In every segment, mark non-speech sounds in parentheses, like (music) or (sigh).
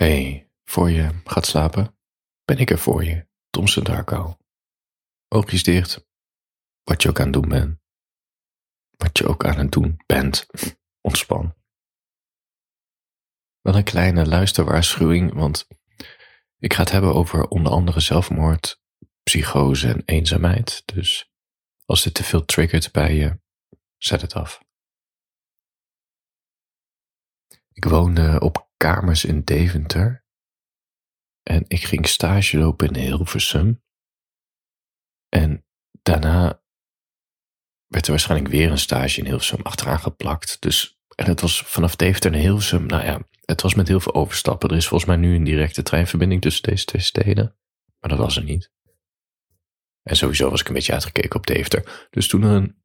hey, voor je gaat slapen, ben ik er voor je, Thompson Darko. Oogjes dicht, wat je ook aan het doen bent. Wat je ook aan het doen bent, (laughs) ontspan. Wel een kleine luisterwaarschuwing, want ik ga het hebben over onder andere zelfmoord, psychose en eenzaamheid. Dus als dit te veel triggert bij je, zet het af. Ik woonde op kamers in Deventer. En ik ging stage lopen in Hilversum. En daarna werd er waarschijnlijk weer een stage in Hilversum achteraan geplakt. Dus, en het was vanaf Deventer naar Hilversum, nou ja, het was met heel veel overstappen. Er is volgens mij nu een directe treinverbinding tussen deze twee steden. Maar dat was er niet. En sowieso was ik een beetje uitgekeken op Deventer. Dus toen een,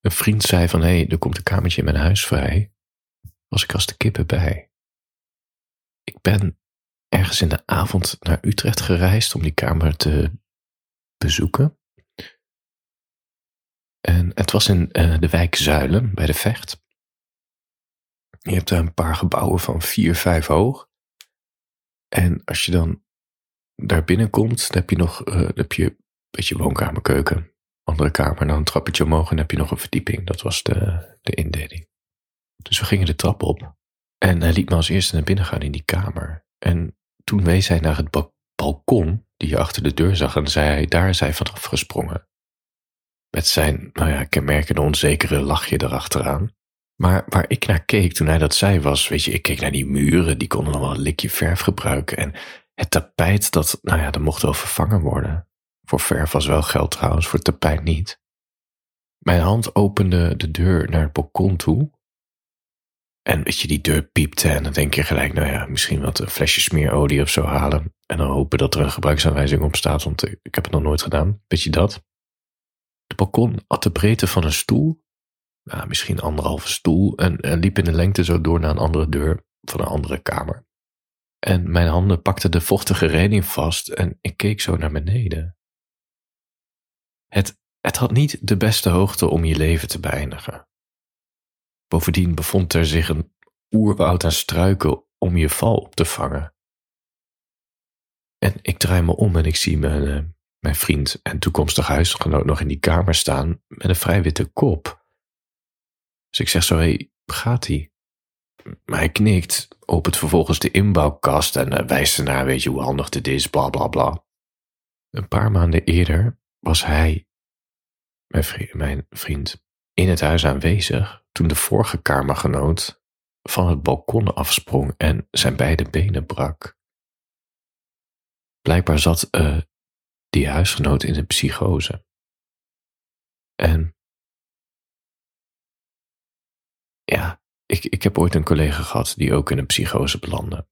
een vriend zei van, hé, hey, er komt een kamertje in mijn huis vrij, was ik als de kippen bij. Ik ben ergens in de avond naar Utrecht gereisd om die kamer te bezoeken. En het was in uh, de wijk Zuilen bij de Vecht. Je hebt daar een paar gebouwen van vier, vijf hoog. En als je dan daar binnenkomt, dan heb je nog uh, heb je een beetje woonkamer, keuken, andere kamer. Dan een trappetje omhoog en dan heb je nog een verdieping. Dat was de, de indeling. Dus we gingen de trap op. En hij liet me als eerste naar binnen gaan in die kamer. En toen wees hij naar het balkon die je achter de deur zag en zei hij, daar is hij vanaf gesprongen. Met zijn, nou ja, kenmerkende onzekere lachje erachteraan. Maar waar ik naar keek toen hij dat zei was, weet je, ik keek naar die muren, die konden nog wel een likje verf gebruiken. En het tapijt, dat, nou ja, dat mocht wel vervangen worden. Voor verf was wel geld trouwens, voor tapijt niet. Mijn hand opende de deur naar het balkon toe en weet je, die deur piepte en dan denk je gelijk, nou ja, misschien wat een flesje smeerolie of zo halen. En dan hopen dat er een gebruiksaanwijzing op staat, want ik heb het nog nooit gedaan. Weet je dat? Het balkon had de breedte van een stoel, nou, misschien anderhalve stoel, en, liep in de lengte zo door naar een andere deur van een andere kamer. En mijn handen pakten de vochtige reding vast en ik keek zo naar beneden. Het, het had niet de beste hoogte om je leven te beëindigen. Bovendien bevond er zich een oerwoud aan struiken om je val op te vangen. En ik draai me om en ik zie mijn, uh, mijn vriend en toekomstig huisgenoot nog in die kamer staan met een vrij witte kop. Dus ik zeg zo, hé, hey, gaat-ie? Maar hij knikt, opent vervolgens de inbouwkast en uh, wijst ernaar, weet je hoe handig dit is, bla bla bla. Een paar maanden eerder was hij, mijn mijn vriend in het huis aanwezig toen de vorige kamergenoot van het balkon afsprong en zijn beide benen brak. Blijkbaar zat uh, die huisgenoot in een psychose. En ja, ik, ik heb ooit een collega gehad die ook in een psychose belandde.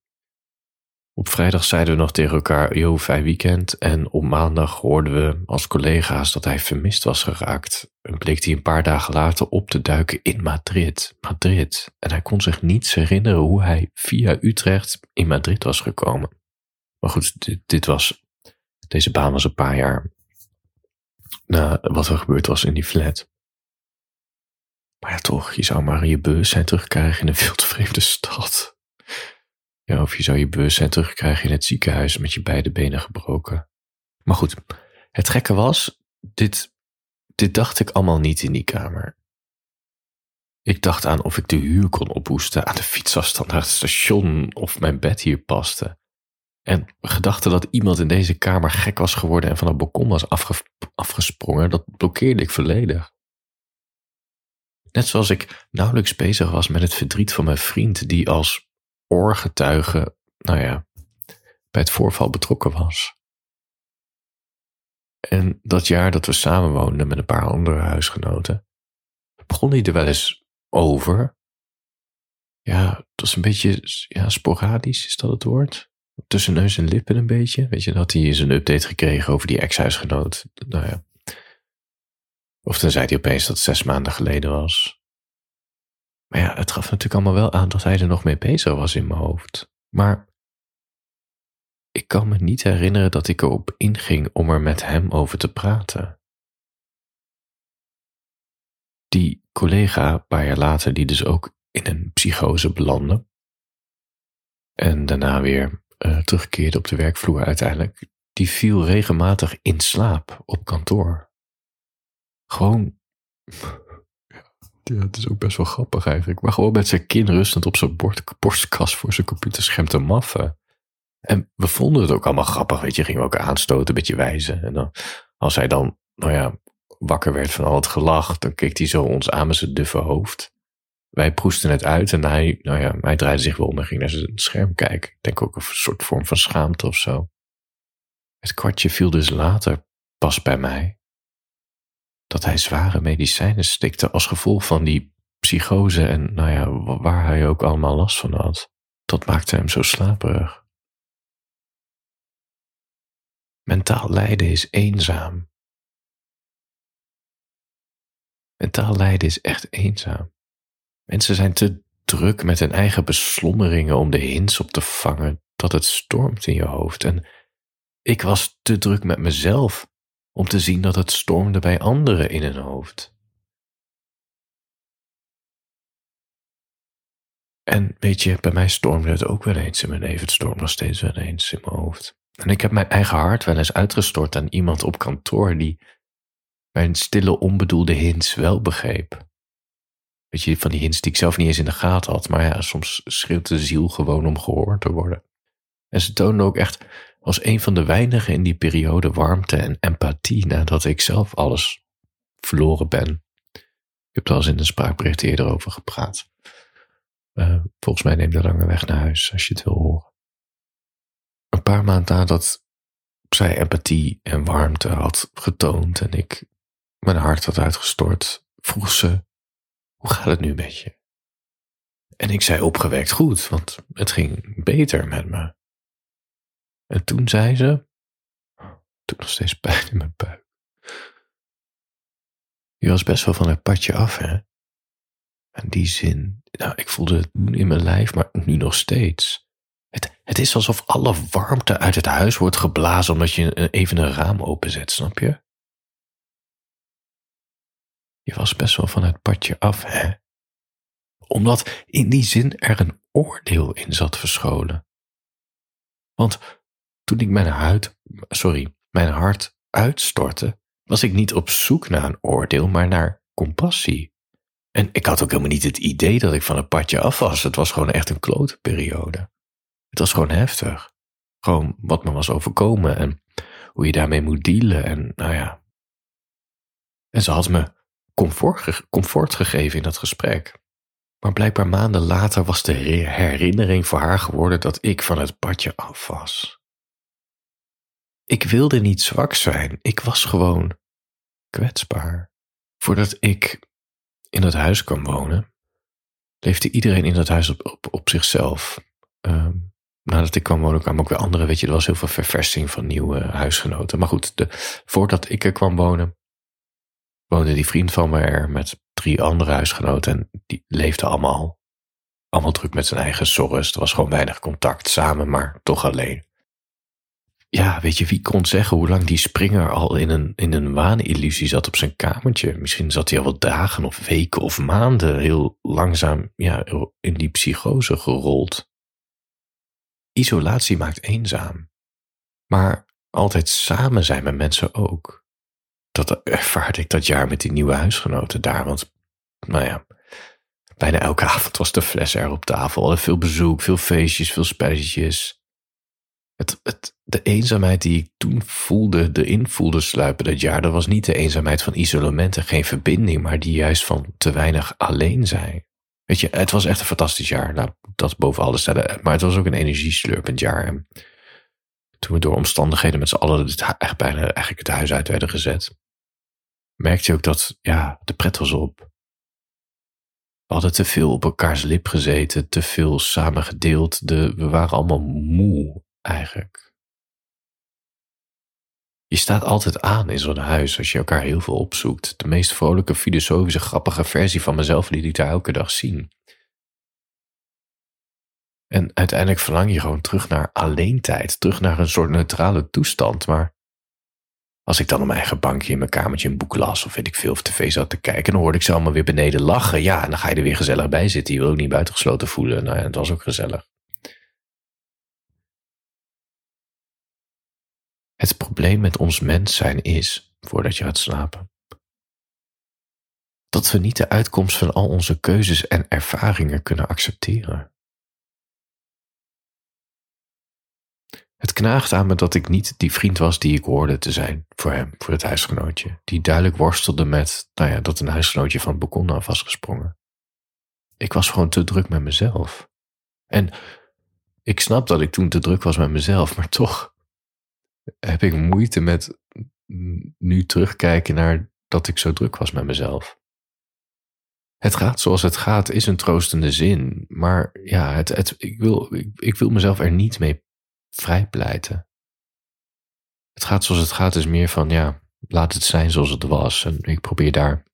Op vrijdag zeiden we nog tegen elkaar, yo, fijn weekend. En op maandag hoorden we als collega's dat hij vermist was geraakt. En bleek hij een paar dagen later op te duiken in Madrid. Madrid. En hij kon zich niets herinneren hoe hij via Utrecht in Madrid was gekomen. Maar goed, dit, dit was, deze baan was een paar jaar na wat er gebeurd was in die flat. Maar ja, toch, je zou maar je bewustzijn terugkrijgen in een (laughs) veel te vreemde stad. Ja, of je zou je bewustzijn terugkrijgen in het ziekenhuis met je beide benen gebroken. Maar goed, het gekke was, dit, dit dacht ik allemaal niet in die kamer. Ik dacht aan of ik de huur kon ophoesten aan de fietsafstand naar het station of mijn bed hier paste. En gedachte dat iemand in deze kamer gek was geworden en van het balkon was afgesprongen, dat blokkeerde ik volledig. Net zoals ik nauwelijks bezig was met het verdriet van mijn vriend, die als oorgetuige, nou ja, bij het voorval betrokken was. En dat jaar dat we samenwoonden met een paar andere huisgenoten, begon hij er wel eens over. Ja, het was een beetje ja, sporadisch, is dat het woord? Tussen neus en lippen een beetje. Weet je, dat hij eens een update gekregen over die ex-huisgenoot. Nou ja. Of dan zei hij opeens dat het zes maanden geleden was. Maar ja, het gaf natuurlijk allemaal wel aan dat hij er nog mee bezig was in mijn hoofd. Maar ik kan me niet herinneren dat ik erop inging om er met hem over te praten. Die collega, een paar jaar later, die dus ook in een psychose belandde, en daarna weer uh, terugkeerde op de werkvloer uiteindelijk, die viel regelmatig in slaap op kantoor. Gewoon, ja, het is ook best wel grappig eigenlijk, maar gewoon met zijn kin rustend op zijn bord, borstkast voor zijn computerscherm te maffen. En we vonden het ook allemaal grappig, weet je, gingen we ook aanstoten, een beetje wijzen. En dan, als hij dan, nou ja, wakker werd van al het gelach, dan keek hij zo ons aan met zijn duffe hoofd. Wij proesten het uit en hij, nou ja, hij draaide zich wel om en ging naar zijn scherm kijken. Ik denk ook een soort vorm van schaamte of zo. Het kwartje viel dus later pas bij mij dat hij zware medicijnen stikte als gevolg van die psychose en nou ja, waar hij ook allemaal last van had. Dat maakte hem zo slaperig. Mentaal lijden is eenzaam. Mentaal lijden is echt eenzaam. Mensen zijn te druk met hun eigen beslommeringen om de hints op te vangen dat het stormt in je hoofd. En ik was te druk met mezelf om te zien dat het stormde bij anderen in hun hoofd. En weet je, bij mij stormde het ook wel eens in mijn leven. Het stormt nog steeds wel eens in mijn hoofd. En ik heb mijn eigen hart wel eens uitgestort aan iemand op kantoor die mijn stille onbedoelde hints wel begreep. Weet je, van die hints die ik zelf niet eens in de gaten had. Maar ja, soms schreeuwt de ziel gewoon om gehoord te worden. En ze toonden ook echt als een van de weinigen in die periode warmte en empathie nadat ik zelf alles verloren ben. Ik heb al eens in een spraakbericht eerder over gepraat. Uh, volgens mij neem de lange weg naar huis als je het wil horen. Een paar maanden nadat zij empathie en warmte had getoond en ik mijn hart had uitgestort, vroeg ze: Hoe gaat het nu met je? En ik zei opgewekt goed, want het ging beter met me. En toen zei ze, toen nog steeds pijn in mijn buik. Je was best wel van het padje af, hè? En die zin, nou, ik voelde het in mijn lijf, maar nu nog steeds. Het, het is alsof alle warmte uit het huis wordt geblazen omdat je even een raam openzet, snap je? Je was best wel van het padje af, hè? Omdat in die zin er een oordeel in zat verscholen. Want toen ik mijn huid, sorry, mijn hart uitstortte, was ik niet op zoek naar een oordeel, maar naar compassie. En ik had ook helemaal niet het idee dat ik van het padje af was. Het was gewoon echt een klote periode. Het was gewoon heftig. Gewoon wat me was overkomen en hoe je daarmee moet dealen. En nou ja. En ze had me comfort, comfort gegeven in dat gesprek. Maar blijkbaar maanden later was de herinnering voor haar geworden dat ik van het padje af was. Ik wilde niet zwak zijn. Ik was gewoon kwetsbaar. Voordat ik in dat huis kwam wonen, leefde iedereen in dat huis op, op, op zichzelf. Um, nadat ik kwam wonen, kwamen ook weer anderen. Weet je, er was heel veel verversing van nieuwe huisgenoten. Maar goed, voordat ik er kwam wonen, woonde die vriend van me er met drie andere huisgenoten. En die leefden allemaal, allemaal druk met zijn eigen zorgen. Er was gewoon weinig contact samen, maar toch alleen ja, weet je, wie kon zeggen hoe lang die springer al in een, in een waanillusie zat op zijn kamertje? Misschien zat hij al wat dagen of weken of maanden heel langzaam ja, in die psychose gerold. Isolatie maakt eenzaam. Maar altijd samen zijn met mensen ook. Dat ervaarde ik dat jaar met die nieuwe huisgenoten daar. Want, nou ja, bijna elke avond was de fles er op tafel. Veel bezoek, veel feestjes, veel spelletjes. Het, het, de eenzaamheid die ik toen voelde, de invoelde sluipen dat jaar, dat was niet de eenzaamheid van isolement en geen verbinding, maar die juist van te weinig alleen zijn. Weet je, het was echt een fantastisch jaar. Nou, dat boven alles stellen. Maar het was ook een energieslurpend jaar. En toen we door omstandigheden met z'n allen echt bijna eigenlijk het huis uit werden gezet, merkte je ook dat, ja, de pret was op. We hadden te veel op elkaars lip gezeten, te veel samen gedeeld. De, we waren allemaal moe eigenlijk. Je staat altijd aan in zo'n huis als je elkaar heel veel opzoekt. De meest vrolijke, filosofische, grappige versie van mezelf liet ik daar elke dag zien. En uiteindelijk verlang je gewoon terug naar alleentijd, terug naar een soort neutrale toestand. Maar als ik dan op mijn eigen bankje in mijn kamertje een boek las of weet ik veel of tv zat te kijken, dan hoorde ik ze allemaal weer beneden lachen. Ja, en dan ga je er weer gezellig bij zitten. Je wil ook niet buitengesloten voelen. Nou ja, het was ook gezellig. Het probleem met ons mens zijn is, voordat je gaat slapen, dat we niet de uitkomst van al onze keuzes en ervaringen kunnen accepteren. Het knaagt aan me dat ik niet die vriend was die ik hoorde te zijn voor hem, voor het huisgenootje, die duidelijk worstelde met, nou ja, dat een huisgenootje van het balkon af was gesprongen. Ik was gewoon te druk met mezelf. En ik snap dat ik toen te druk was met mezelf, maar toch heb ik moeite met nu terugkijken naar dat ik zo druk was met mezelf. Het gaat zoals het gaat is een troostende zin, maar ja, het, het, ik, wil, ik, ik wil mezelf er niet mee vrijpleiten. Het gaat zoals het gaat is meer van, ja, laat het zijn zoals het was. En ik probeer daar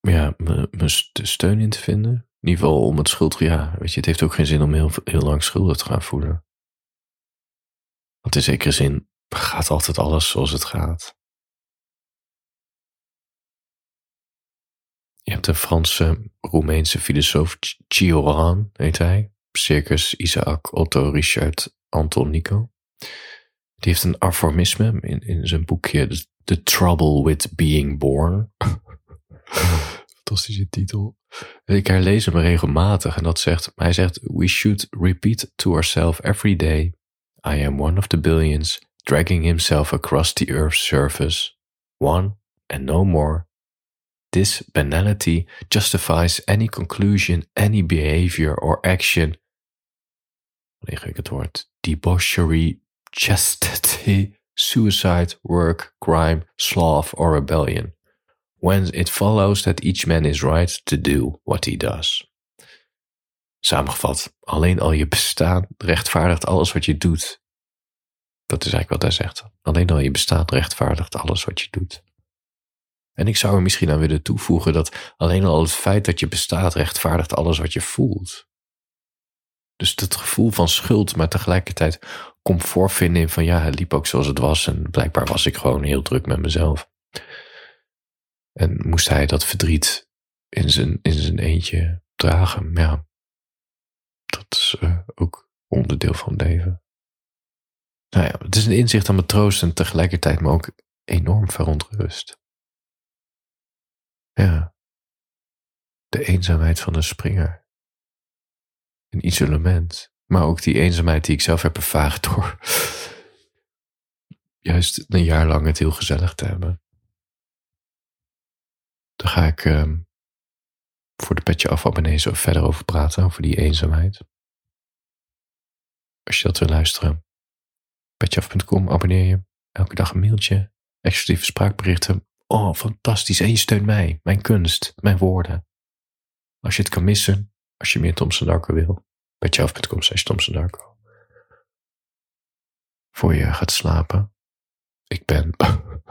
ja, mijn steun in te vinden. In ieder geval om het schuld, ja, weet je, het heeft ook geen zin om heel, heel lang schuldig te gaan voelen. Want in zekere zin gaat altijd alles zoals het gaat. Je hebt een Franse, Roemeense filosoof, Cioran, heet hij. Circus Isaac Otto Richard Anton Nico. Die heeft een aforisme in, in zijn boekje The Trouble with Being Born. (laughs) Fantastische titel. Ik herlees hem regelmatig en dat zegt, hij zegt, we should repeat to ourselves every day, I am one of the billions dragging himself across the earth's surface, one and no more. This banality justifies any conclusion, any behavior or action. Wanneer ik het woord debauchery, chastity, suicide, work, crime, sloth or rebellion when it follows that each man is right to do what he does. Samengevat, alleen al je bestaan rechtvaardigt alles wat je doet. Dat is eigenlijk wat hij zegt. Alleen al je bestaan rechtvaardigt alles wat je doet. En ik zou er misschien aan willen toevoegen dat alleen al het feit dat je bestaat rechtvaardigt alles wat je voelt. Dus het gevoel van schuld, maar tegelijkertijd comfort vinden in van ja, het liep ook zoals het was en blijkbaar was ik gewoon heel druk met mezelf. En moest hij dat verdriet in zijn, in zijn eentje dragen. Ja, is uh, ook onderdeel van het leven. Nou ja, het is een inzicht aan me troost en tegelijkertijd me ook enorm verontrust. Ja, de eenzaamheid van een springer. Een isolement. Maar ook die eenzaamheid die ik zelf heb ervaren door (laughs) juist een jaar lang het heel gezellig te hebben. Daar ga ik uh, voor de Petje Af abonnees verder over praten, over die eenzaamheid. Als je dat wil luisteren, petjeaf.com, abonneer je. Elke dag een mailtje, exclusieve spraakberichten. Oh, fantastisch. En je steunt mij, mijn kunst, mijn woorden. Als je het kan missen, als je meer Thompson Darko wil, petjeaf.com slash Thompson Darko. Voor je gaat slapen. Ik ben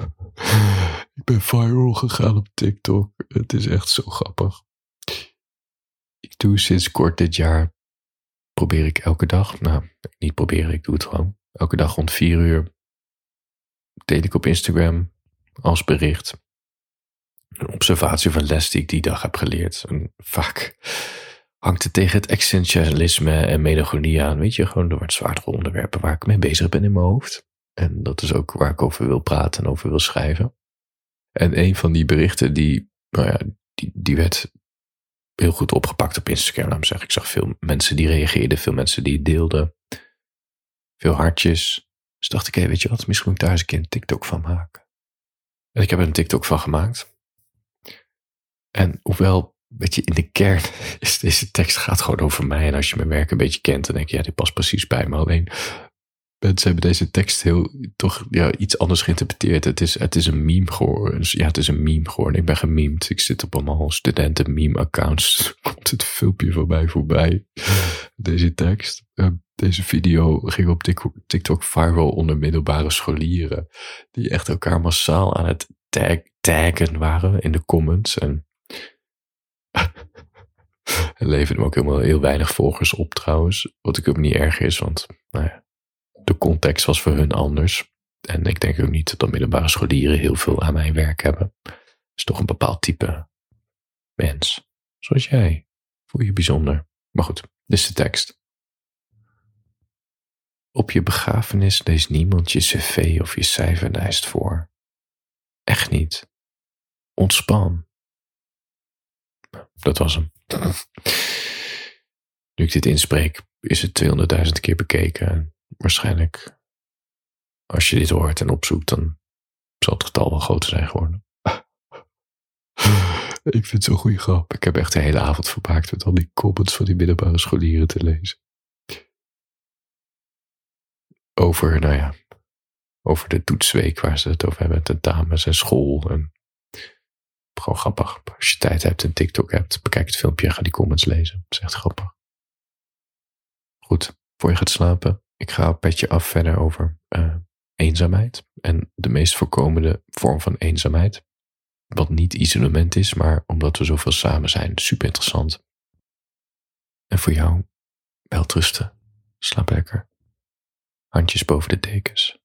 (laughs) ik ben viral gegaan op TikTok. Het is echt zo grappig. Ik doe sinds kort dit jaar, probeer ik elke dag, nou, niet proberen, ik doe het gewoon. Elke dag rond vier uur deel ik op Instagram als bericht een observatie van les die ik die dag heb geleerd. En vaak hangt het tegen het existentialisme en melancholie aan. Weet je, gewoon de wat zwaardere onderwerpen waar ik mee bezig ben in mijn hoofd. En dat is ook waar ik over wil praten en over wil schrijven. En een van die berichten, die, nou ja, die, die werd heel goed opgepakt op Instagram. Zeggen. Ik zag veel mensen die reageerden, veel mensen die deelden. Veel hartjes. Dus dacht ik, hé, weet je wat, misschien moet ik daar eens een keer een TikTok van maken. En ik heb er een TikTok van gemaakt. En hoewel, weet je, in de kern (laughs) is deze tekst gaat gewoon over mij. En als je mijn werk een beetje kent, dan denk je, ja, dit past precies bij me. Alleen mensen hebben deze tekst heel toch ja, iets anders geïnterpreteerd. Het is, het is een meme geworden. Dus ja, het is een meme geworden. Ik ben gememd. Ik zit op allemaal studenten meme accounts. (laughs) Komt het filmpje voorbij voorbij. Deze tekst. Uh, deze video ging op TikTok viral onder middelbare scholieren. Die echt elkaar massaal aan het tag, taggen waren in de comments. En (laughs) het leverde ook helemaal heel weinig volgers op trouwens. Wat ik ook niet erg is, want nou ja, de context was voor hun anders. En ik denk ook niet dat middelbare scholieren heel veel aan mijn werk hebben. Het is toch een bepaald type mens. Zoals jij. Voel je bijzonder. Maar goed, dit is de tekst. op je begrafenis leest niemand je cv of je cijferlijst voor. Echt niet. Ontspan. Dat was hem. (laughs) Nu ik dit inspreek, is het 200.000 keer bekeken. Waarschijnlijk, als je dit hoort en opzoekt, dan zal het getal wel groter zijn geworden. (laughs) ik vind het zo'n goede grap. Ik heb echt de hele avond verpaakt met al die comments van die middelbare scholieren te lezen. Over, nou ja, over de toetsweek waar ze het over hebben, tentamens en school. En gewoon grappig. Als je tijd hebt en TikTok hebt, bekijk het filmpje en ga die comments lezen. Dat is echt grappig. Goed, voor je gaat slapen, ik ga een petje af verder over uh, eenzaamheid. En de meest voorkomende vorm van eenzaamheid. Wat niet isolement is, maar omdat we zoveel samen zijn. Super interessant. En voor jou, wel trusten. Slaap lekker. Handjes boven de dekens.